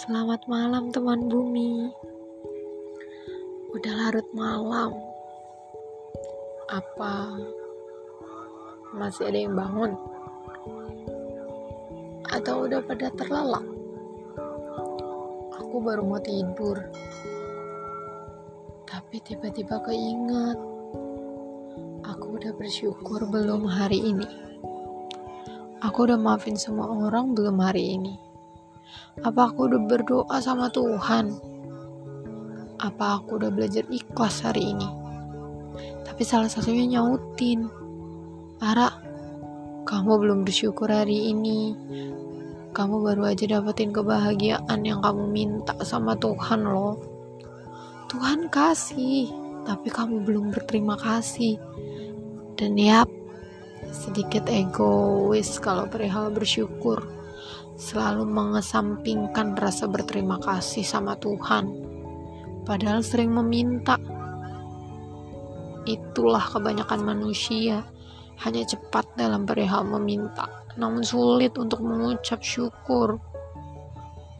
Selamat malam teman bumi. Udah larut malam. Apa? Masih ada yang bangun? Atau udah pada terlelap? Aku baru mau tidur. Tapi tiba-tiba keinget Aku udah bersyukur belum hari ini. Aku udah maafin semua orang belum hari ini apa aku udah berdoa sama Tuhan? Apa aku udah belajar ikhlas hari ini? Tapi salah satunya nyautin. Ara, kamu belum bersyukur hari ini. Kamu baru aja dapetin kebahagiaan yang kamu minta sama Tuhan loh. Tuhan kasih, tapi kamu belum berterima kasih. Dan yap, sedikit egois kalau perihal bersyukur selalu mengesampingkan rasa berterima kasih sama Tuhan, padahal sering meminta. Itulah kebanyakan manusia, hanya cepat dalam perihal meminta, namun sulit untuk mengucap syukur.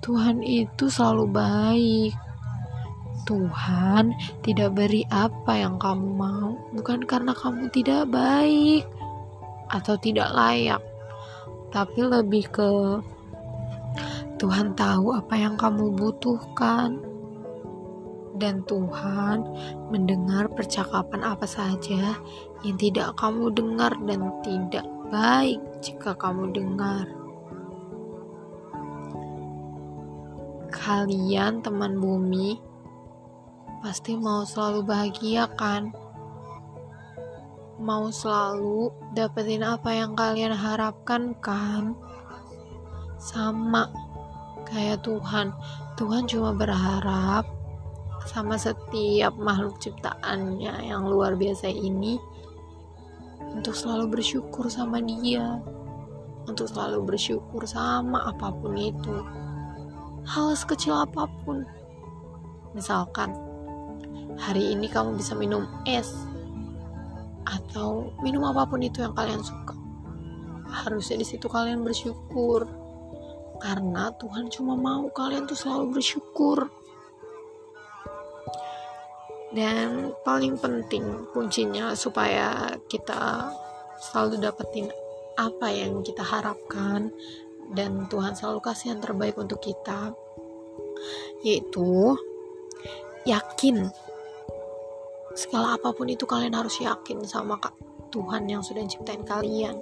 Tuhan itu selalu baik. Tuhan tidak beri apa yang kamu mau, bukan karena kamu tidak baik atau tidak layak, tapi lebih ke Tuhan tahu apa yang kamu butuhkan, dan Tuhan mendengar percakapan apa saja yang tidak kamu dengar dan tidak baik jika kamu dengar. Kalian, teman bumi, pasti mau selalu bahagia, kan? Mau selalu dapetin apa yang kalian harapkan, kan? Sama kayak Tuhan. Tuhan cuma berharap sama setiap makhluk ciptaannya yang luar biasa ini untuk selalu bersyukur sama dia untuk selalu bersyukur sama apa pun itu hal sekecil apa pun. Misalkan hari ini kamu bisa minum es atau minum apa pun itu yang kalian suka. Harusnya di situ kalian bersyukur karena Tuhan cuma mau kalian tuh selalu bersyukur. Dan paling penting kuncinya supaya kita selalu dapetin apa yang kita harapkan. Dan Tuhan selalu kasih yang terbaik untuk kita. Yaitu yakin. Segala apa pun itu kalian harus yakin sama Tuhan yang sudah ciptain kalian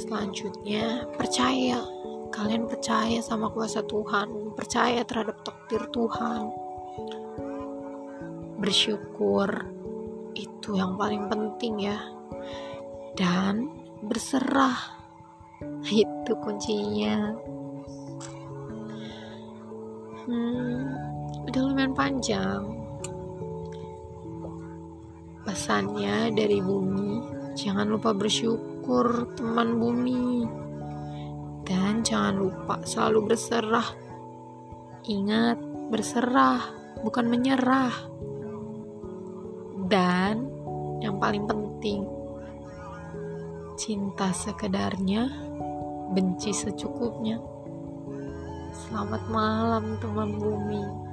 Selanjutnya, percaya. Kalian percaya sama kuasa Tuhan, percaya terhadap takdir Tuhan. Bersyukur itu yang paling penting ya. Dan berserah itu kuncinya. Hmm, udah lumayan panjang. Pesannya dari bumi, jangan lupa bersyukur bersyukur teman bumi. Dan jangan lupa selalu berserah. Ingat, berserah bukan menyerah. Dan yang paling penting, cinta sekedarnya, benci secukupnya. Selamat malam teman bumi.